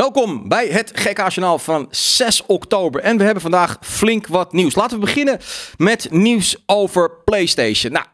Welkom bij het GK-journaal van 6 oktober. En we hebben vandaag flink wat nieuws. Laten we beginnen met nieuws over PlayStation. Nou,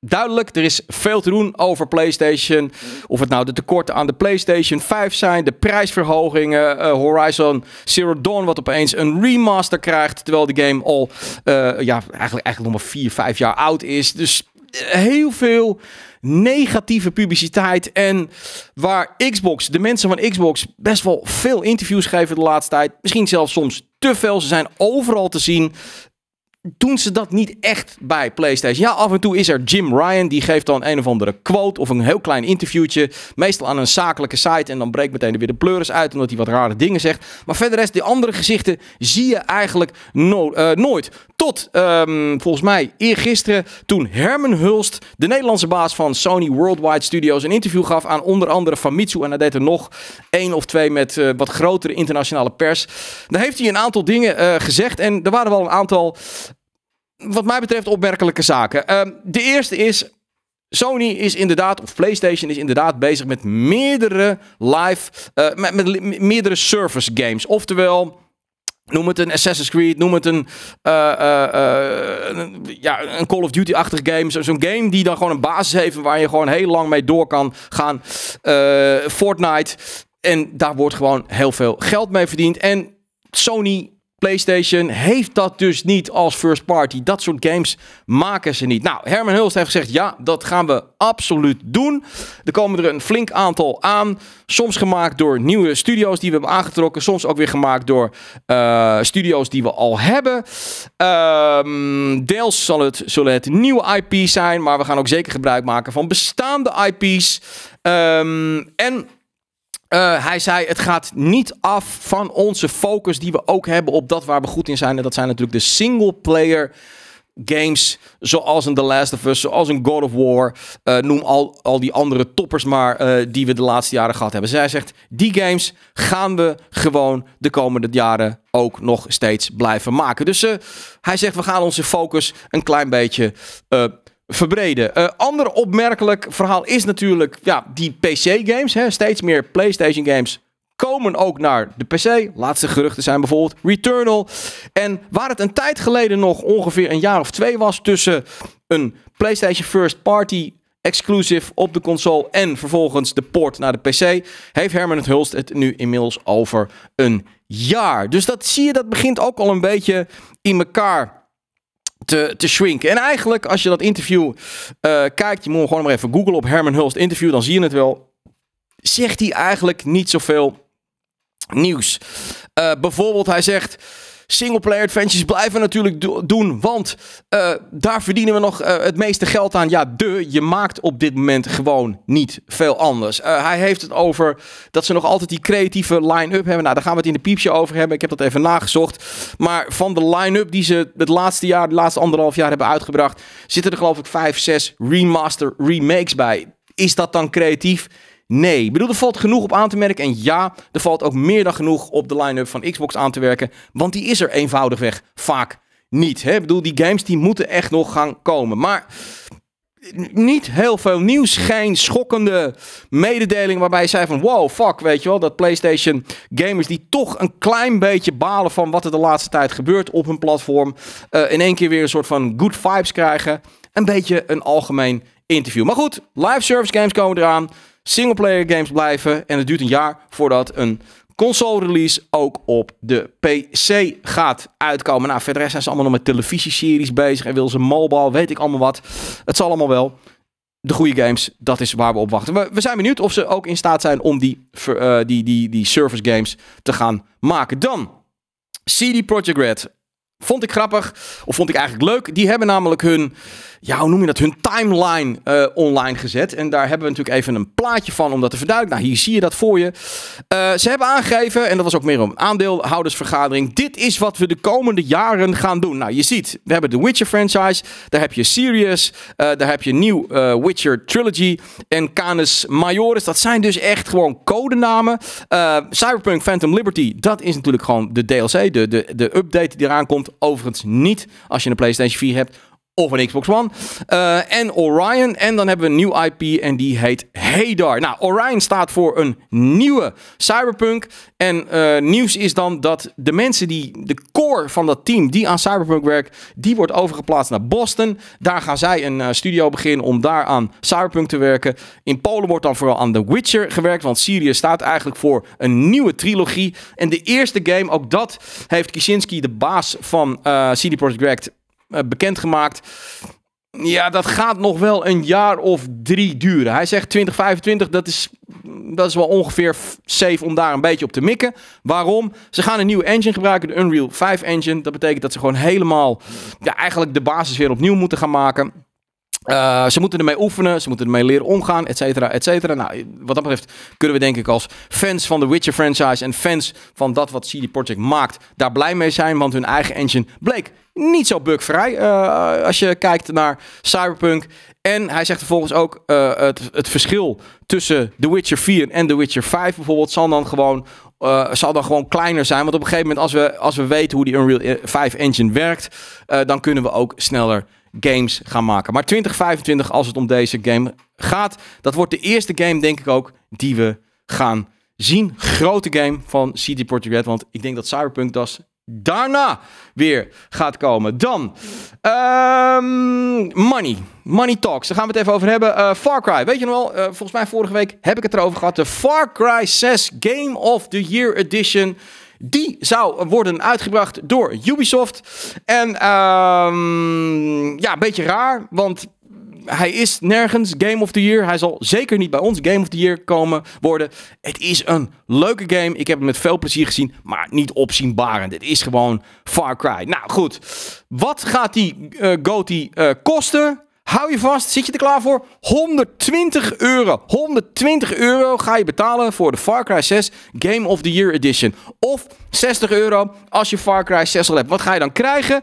duidelijk, er is veel te doen over PlayStation. Of het nou de tekorten aan de PlayStation 5 zijn, de prijsverhogingen, uh, Horizon Zero Dawn wat opeens een remaster krijgt, terwijl de game al uh, ja, eigenlijk, eigenlijk nog maar 4, 5 jaar oud is. Dus heel veel negatieve publiciteit. En waar Xbox, de mensen van Xbox, best wel veel interviews geven de laatste tijd. Misschien zelfs soms te veel. Ze zijn overal te zien doen ze dat niet echt bij PlayStation. Ja, af en toe is er Jim Ryan, die geeft dan een of andere quote of een heel klein interviewtje. Meestal aan een zakelijke site en dan breekt meteen weer de pleuris uit omdat hij wat rare dingen zegt. Maar verder rest, die andere gezichten zie je eigenlijk uh, nooit. Tot um, volgens mij eergisteren toen Herman Hulst, de Nederlandse baas van Sony Worldwide Studios, een interview gaf aan onder andere Famitsu. En hij deed er nog één of twee met uh, wat grotere internationale pers. Daar heeft hij een aantal dingen uh, gezegd en er waren wel een aantal wat mij betreft opmerkelijke zaken. Uh, de eerste is. Sony is inderdaad, of PlayStation is inderdaad bezig met meerdere live, uh, met, meerdere service games. Oftewel, Noem het een Assassin's Creed, noem het een, uh, uh, ja, een Call of Duty-achtig game. Zo'n game die dan gewoon een basis heeft waar je gewoon heel lang mee door kan gaan. Fortnite. En daar wordt gewoon heel veel geld mee verdiend. En Sony PlayStation heeft dat dus niet als first party. Dat soort games maken ze niet. Nou, Herman Hulst heeft gezegd: ja, dat gaan we absoluut doen. Er komen er een flink aantal aan. Soms gemaakt door nieuwe studio's die we hebben aangetrokken. Soms ook weer gemaakt door uh, studio's die we al hebben. Um, deels zal het, zullen het nieuwe IP's zijn. Maar we gaan ook zeker gebruik maken van bestaande IP's. Um, en uh, hij zei: Het gaat niet af van onze focus die we ook hebben op dat waar we goed in zijn. En dat zijn natuurlijk de single player games. Zoals een The Last of Us, zoals een God of War. Uh, noem al, al die andere toppers maar uh, die we de laatste jaren gehad hebben. Zij zegt: Die games gaan we gewoon de komende jaren ook nog steeds blijven maken. Dus hij zegt: We gaan onze focus een klein beetje verbreden. Uh, ander opmerkelijk verhaal is natuurlijk ja, die PC-games. Steeds meer PlayStation-games komen ook naar de PC. Laatste geruchten zijn bijvoorbeeld Returnal. En waar het een tijd geleden nog ongeveer een jaar of twee was tussen een PlayStation First Party exclusive op de console en vervolgens de port naar de PC, heeft Herman het Hulst het nu inmiddels over een jaar. Dus dat zie je, dat begint ook al een beetje in elkaar te, te. En eigenlijk, als je dat interview uh, kijkt, je moet gewoon maar even googlen op Herman Hulst interview, dan zie je het wel. Zegt hij eigenlijk niet zoveel nieuws. Uh, bijvoorbeeld, hij zegt Singleplayer adventures blijven natuurlijk do doen, want uh, daar verdienen we nog uh, het meeste geld aan. Ja, de, je maakt op dit moment gewoon niet veel anders. Uh, hij heeft het over dat ze nog altijd die creatieve line-up hebben. Nou, daar gaan we het in de piepje over hebben. Ik heb dat even nagezocht. Maar van de line-up die ze het laatste jaar, de laatste anderhalf jaar hebben uitgebracht, zitten er geloof ik vijf, zes remaster remakes bij. Is dat dan creatief? Nee. Bedoel, er valt genoeg op aan te merken. En ja, er valt ook meer dan genoeg op de line-up van Xbox aan te werken. Want die is er eenvoudigweg vaak niet. Hè? Ik bedoel, die games die moeten echt nog gaan komen. Maar niet heel veel nieuws. Geen schokkende mededeling waarbij je zei van... wow, fuck, weet je wel. Dat PlayStation gamers die toch een klein beetje balen van... wat er de laatste tijd gebeurt op hun platform... Uh, in één keer weer een soort van good vibes krijgen. Een beetje een algemeen interview. Maar goed, live service games komen eraan singleplayer games blijven. En het duurt een jaar voordat een console release ook op de PC gaat uitkomen. Nou, verder zijn ze allemaal nog met televisieseries bezig en willen ze mobile, weet ik allemaal wat. Het zal allemaal wel. De goede games, dat is waar we op wachten. We, zijn benieuwd of ze ook in staat zijn om die, uh, die, die, die service games te gaan maken. Dan, CD Projekt Red. Vond ik grappig, of vond ik eigenlijk leuk. Die hebben namelijk hun ja, hoe noem je dat, hun timeline uh, online gezet. En daar hebben we natuurlijk even een plaatje van om dat te verduidelijken. Nou, hier zie je dat voor je. Uh, ze hebben aangegeven, en dat was ook meer een aandeelhoudersvergadering. Dit is wat we de komende jaren gaan doen. Nou, je ziet, we hebben de Witcher franchise. Daar heb je Sirius. Uh, daar heb je nieuw Witcher Trilogy. En Canis Majoris. Dat zijn dus echt gewoon codenamen. Cyberpunk Phantom Liberty, dat is natuurlijk gewoon de DLC. De, de, de update die eraan komt. Overigens niet als je een PlayStation 4 hebt of een Xbox One. Uh, en Orion. En dan hebben we een nieuw IP en die heet Hadar. Nou, Orion staat voor een nieuwe Cyberpunk. En uh, nieuws is dan dat de mensen die, de core van dat team die aan Cyberpunk werkt, die wordt overgeplaatst naar Boston. Daar gaan zij een uh, studio beginnen om daar aan Cyberpunk te werken. In Polen wordt dan vooral aan The Witcher gewerkt, want Syrië staat eigenlijk voor een nieuwe trilogie. En de eerste game, ook dat heeft Kicinski, de baas van CD Projekt bekendgemaakt. Ja, dat gaat nog wel een jaar of drie duren. Hij zegt 2025, dat is, dat is wel ongeveer safe om daar een beetje op te mikken. Waarom? Ze gaan een nieuwe engine gebruiken, de Unreal 5 engine. Dat betekent dat ze gewoon helemaal, ja, eigenlijk de basis weer opnieuw moeten gaan maken. Uh, ze moeten ermee oefenen, ze moeten ermee leren omgaan, et cetera, et cetera. Nou, wat dat betreft kunnen we denk ik als fans van de Witcher franchise en fans van dat wat CD Projekt maakt, daar blij mee zijn, want hun eigen engine bleek niet zo bugvrij uh, als je kijkt naar Cyberpunk. En hij zegt vervolgens ook uh, het, het, verschil tussen The Witcher 4 en The Witcher 5 bijvoorbeeld zal dan gewoon zal dan gewoon kleiner zijn. Want op een gegeven moment, als we, als we weten hoe die Unreal 5 engine werkt, dan kunnen we ook sneller games gaan maken. Maar 2025, als het om deze game gaat, dat wordt de eerste game, denk ik ook, die we gaan zien. Grote game van CD Projekt want ik denk dat Cyberpunk das daarna weer gaat komen. Dan um, Money. Money Talks. Daar gaan we het even over hebben. Uh, Far Cry. Weet je nog wel? Uh, volgens mij vorige week heb ik het erover gehad. De Far Cry 6 Game of the Year Edition. Die zou worden uitgebracht door Ubisoft. En um, ja, een beetje raar. Want hij is nergens Game of the Year. Hij zal zeker niet bij ons Game of the Year komen worden. Het is een leuke game. Ik heb hem met veel plezier gezien, maar niet opzienbarend. Het is gewoon Far Cry. Nou goed, wat gaat die uh, GOTY uh, kosten? Hou je vast, zit je er klaar voor? 120 euro. 120 euro ga je betalen voor de Far Cry 6 Game of the Year Edition. Of 60 euro als je Far Cry 6 al hebt. Wat ga je dan krijgen?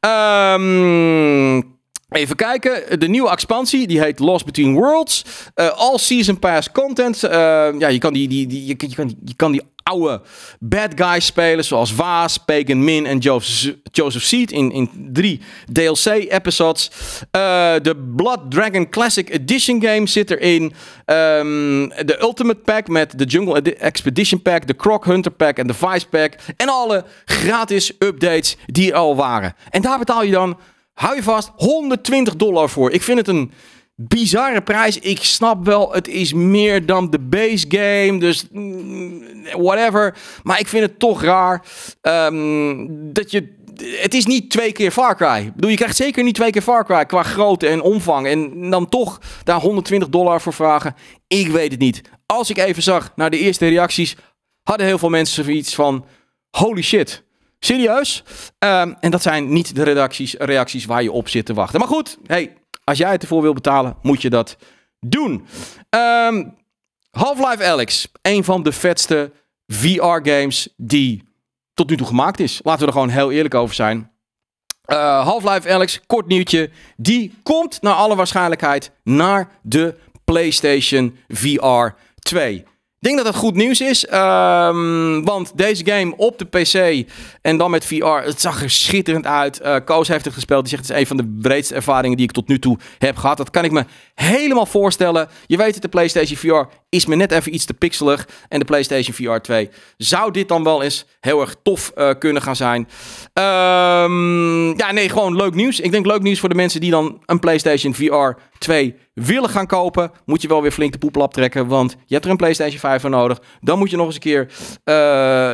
Um, Even kijken, de nieuwe expansie, die heet Lost Between Worlds. Uh, all Season Pass content. Uh, ja, je kan die, die, die, je, je, kan, je kan die oude bad guys spelen, zoals Vaas, Pagan Min en Joseph, Joseph Seed in, in drie DLC-episodes. Uh, de Blood Dragon Classic Edition game zit erin. Um, de Ultimate Pack met de Jungle Expedition Pack, de Croc Hunter Pack en de Vice Pack. En alle gratis updates die er al waren. En daar betaal je dan hou je vast, 120 dollar voor. Ik vind het een bizarre prijs. Ik snap wel, het is meer dan de base game. Dus mm, whatever. Maar ik vind het toch raar um, dat je. Het is niet twee keer Far Cry. Bedoel, je krijgt zeker niet twee keer Far Cry qua grootte en omvang. En dan toch daar 120 dollar voor vragen. Ik weet het niet. Als ik even zag naar de eerste reacties, hadden heel veel mensen zoiets van: holy shit. Serieus? Um, en dat zijn niet de redacties, reacties waar je op zit te wachten. Maar goed, hey, als jij het ervoor wil betalen, moet je dat doen. Um, Half-Life Alex, een van de vetste VR-games die tot nu toe gemaakt is. Laten we er gewoon heel eerlijk over zijn. Uh, Half-Life Alex, kort nieuwtje. Die komt naar alle waarschijnlijkheid naar de PlayStation VR 2. Denk dat dat goed nieuws is. Um, want deze game op de PC en dan met VR, het zag er schitterend uit. Uh, Koos heeft het gespeeld. Die zegt het is een van de breedste ervaringen die ik tot nu toe heb gehad. Dat kan ik me helemaal voorstellen. Je weet het, de PlayStation VR is me net even iets te pixelig. En de PlayStation VR 2 zou dit dan wel eens heel erg tof uh, kunnen gaan zijn. Um, ja, nee, gewoon leuk nieuws. Ik denk leuk nieuws voor de mensen die dan een PlayStation VR 2 willen gaan kopen. Moet je wel weer flink de poepelap trekken, want je hebt er een PlayStation 5 voor nodig. Dan moet je nog eens een keer uh,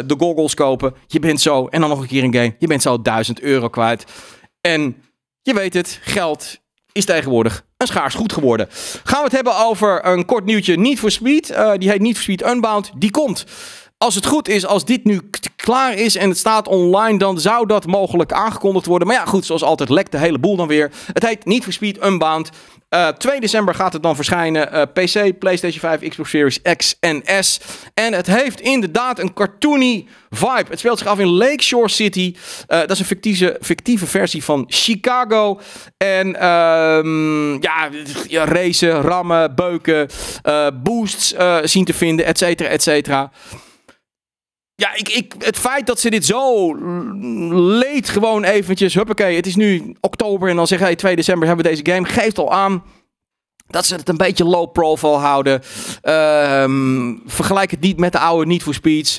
de goggles kopen. Je bent zo, en dan nog een keer een game. Je bent zo 1000 euro kwijt. En je weet het, geld is tegenwoordig een schaars goed geworden. Gaan we het hebben over een kort nieuwtje Need for Speed. Uh, die heet Need for Speed Unbound. Die komt. Als het goed is, als dit nu klaar is en het staat online, dan zou dat mogelijk aangekondigd worden. Maar ja, goed, zoals altijd lekt de hele boel dan weer. Het heet Need for Speed Unbound. Uh, eh, 2 december gaat het dan verschijnen. Uh, PC, PlayStation 5, Xbox Series X en S. En het heeft inderdaad een cartoony vibe. Het speelt zich af in Lakeshore City. Uh, dat is een fictieve, fictieve versie van Chicago. En um, ja, racen, rammen, beuken, boosts zien te vinden, et cetera, et cetera. Ja, ik, ik, het feit dat ze dit zo leed gewoon eventjes... Huppakee, het is nu oktober en dan zeggen... Hey, 2 december hebben we deze game. Geeft al aan dat ze het een beetje low profile houden. Ehm, vergelijk het niet met de oude Need for Speeds.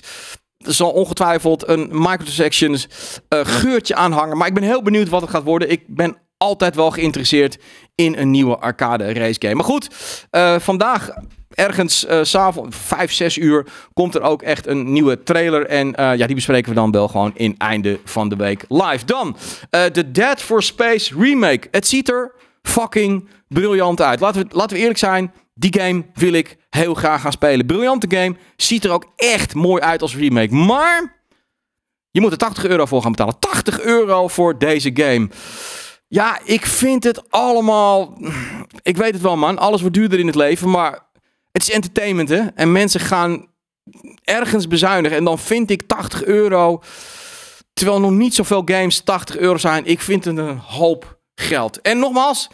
Er zal ongetwijfeld een microtransactions uh, geurtje aanhangen. Maar ik ben heel benieuwd wat het gaat worden. Ik ben altijd wel geïnteresseerd in een nieuwe arcade race game. Maar goed, uh, vandaag ergens uh, s'avonds, 5, 6 uur, komt er ook echt een nieuwe trailer. En uh, ja, die bespreken we dan wel gewoon in einde van de week live. Dan de Dead for Space remake. Het ziet er fucking briljant uit. Laten we, laten we eerlijk zijn. Die game wil ik heel graag gaan spelen. Briljante game. Ziet er ook echt mooi uit als remake. Maar je moet er 80 euro voor gaan betalen. 80 euro voor deze game. Ja, ik vind het allemaal. Ik weet het wel, man. Alles wordt duurder in het leven. Maar het is entertainment, hè? En mensen gaan ergens bezuinigen. En dan vind ik 80 euro. Terwijl nog niet zoveel games 80 euro zijn. Ik vind het een hoop geld. En nogmaals,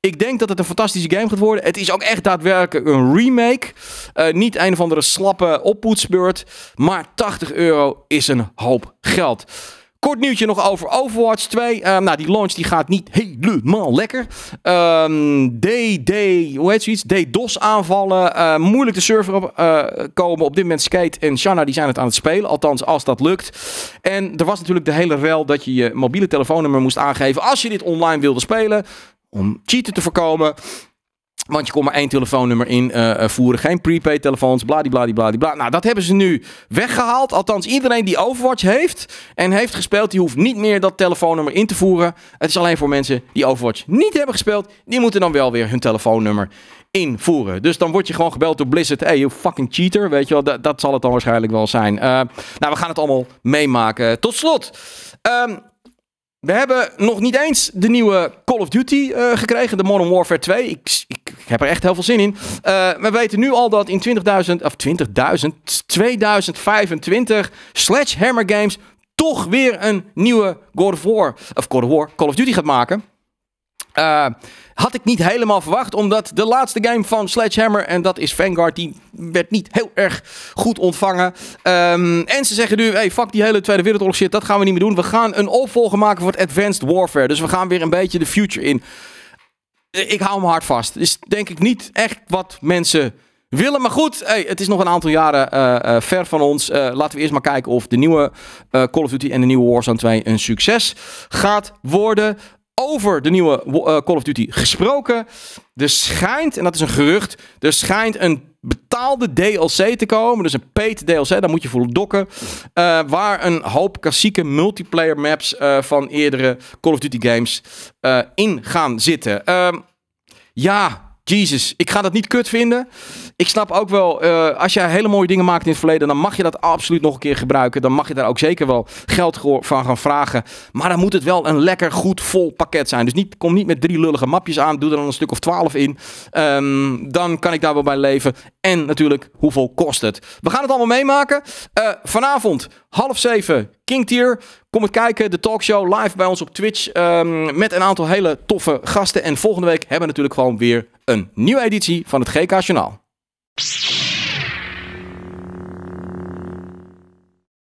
ik denk dat het een fantastische game gaat worden. Het is ook echt daadwerkelijk een remake. Uh, niet een of andere slappe oppoetsbeurt. Maar 80 euro is een hoop geld. Kort nieuwtje nog over Overwatch 2. Uh, nou, die launch die gaat niet helemaal lekker. Um, D, D, hoe heet zoiets? DDoS aanvallen. Uh, moeilijk de server op, uh, komen. Op dit moment Skate en Shanna die zijn het aan het spelen. Althans, als dat lukt. En er was natuurlijk de hele rel dat je je mobiele telefoonnummer moest aangeven als je dit online wilde spelen. Om cheaten te voorkomen. Want je kon maar één telefoonnummer invoeren. Uh, voeren. Geen prepaid telefoons. Bladibladibladibla. Nou, dat hebben ze nu weggehaald. Althans, iedereen die Overwatch heeft en heeft gespeeld, die hoeft niet meer dat telefoonnummer in te voeren. Het is alleen voor mensen die Overwatch niet hebben gespeeld. Die moeten dan wel weer hun telefoonnummer invoeren. Dus dan word je gewoon gebeld door Blizzard. Hey, you fucking cheater. Weet je wel, dat, dat zal het dan waarschijnlijk wel zijn. Uh, nou, we gaan het allemaal meemaken. Tot slot. Um, we hebben nog niet eens de nieuwe Call of Duty gekregen, de Modern Warfare 2. Ik, ik, heb er echt heel veel zin in. Uh, we weten nu al dat in 20.000, of 20.000, 2025 Sledgehammer Games toch weer een nieuwe God of War, of God of War, Call of Duty gaat maken. Uh, had ik niet helemaal verwacht, omdat de laatste game van Sledgehammer, en dat is Vanguard, die werd niet heel erg goed ontvangen. Um, en ze zeggen nu, hey, fuck die hele Tweede Wereldoorlog shit, dat gaan we niet meer doen. We gaan een opvolger maken voor het Advanced Warfare. Dus we gaan weer een beetje de future in. Ik hou me hard vast. Dus denk ik niet echt wat mensen willen. Maar goed, hey, het is nog een aantal jaren uh, uh, ver van ons. Laten we eerst maar kijken of de nieuwe Call of Duty en de nieuwe Warzone 2 een succes gaat worden over de nieuwe Call of Duty gesproken. Er schijnt, en dat is een gerucht, er schijnt een betaalde DLC te komen. Dus een paid DLC, daar moet je voor dokken. Uh, waar een hoop klassieke multiplayer maps uh, van eerdere Call of Duty games in gaan zitten. ja, Jesus, ik ga dat niet kut vinden. Ik snap ook wel, uh, als jij hele mooie dingen maakt in het verleden, dan mag je dat absoluut nog een keer gebruiken. Dan mag je daar ook zeker wel geld van gaan vragen. Maar dan moet het wel een lekker goed vol pakket zijn. Dus niet, kom niet met drie lullige mapjes aan. Doe er dan een stuk of twaalf in. Um, dan kan ik daar wel bij leven. En natuurlijk, hoeveel kost het? We gaan het allemaal meemaken. Uh, vanavond, half zeven, King Tier. Kom het kijken, de talkshow live bij ons op Twitch. Um, met een aantal hele toffe gasten. En volgende week hebben we natuurlijk gewoon weer een nieuwe editie van het GK Journaal.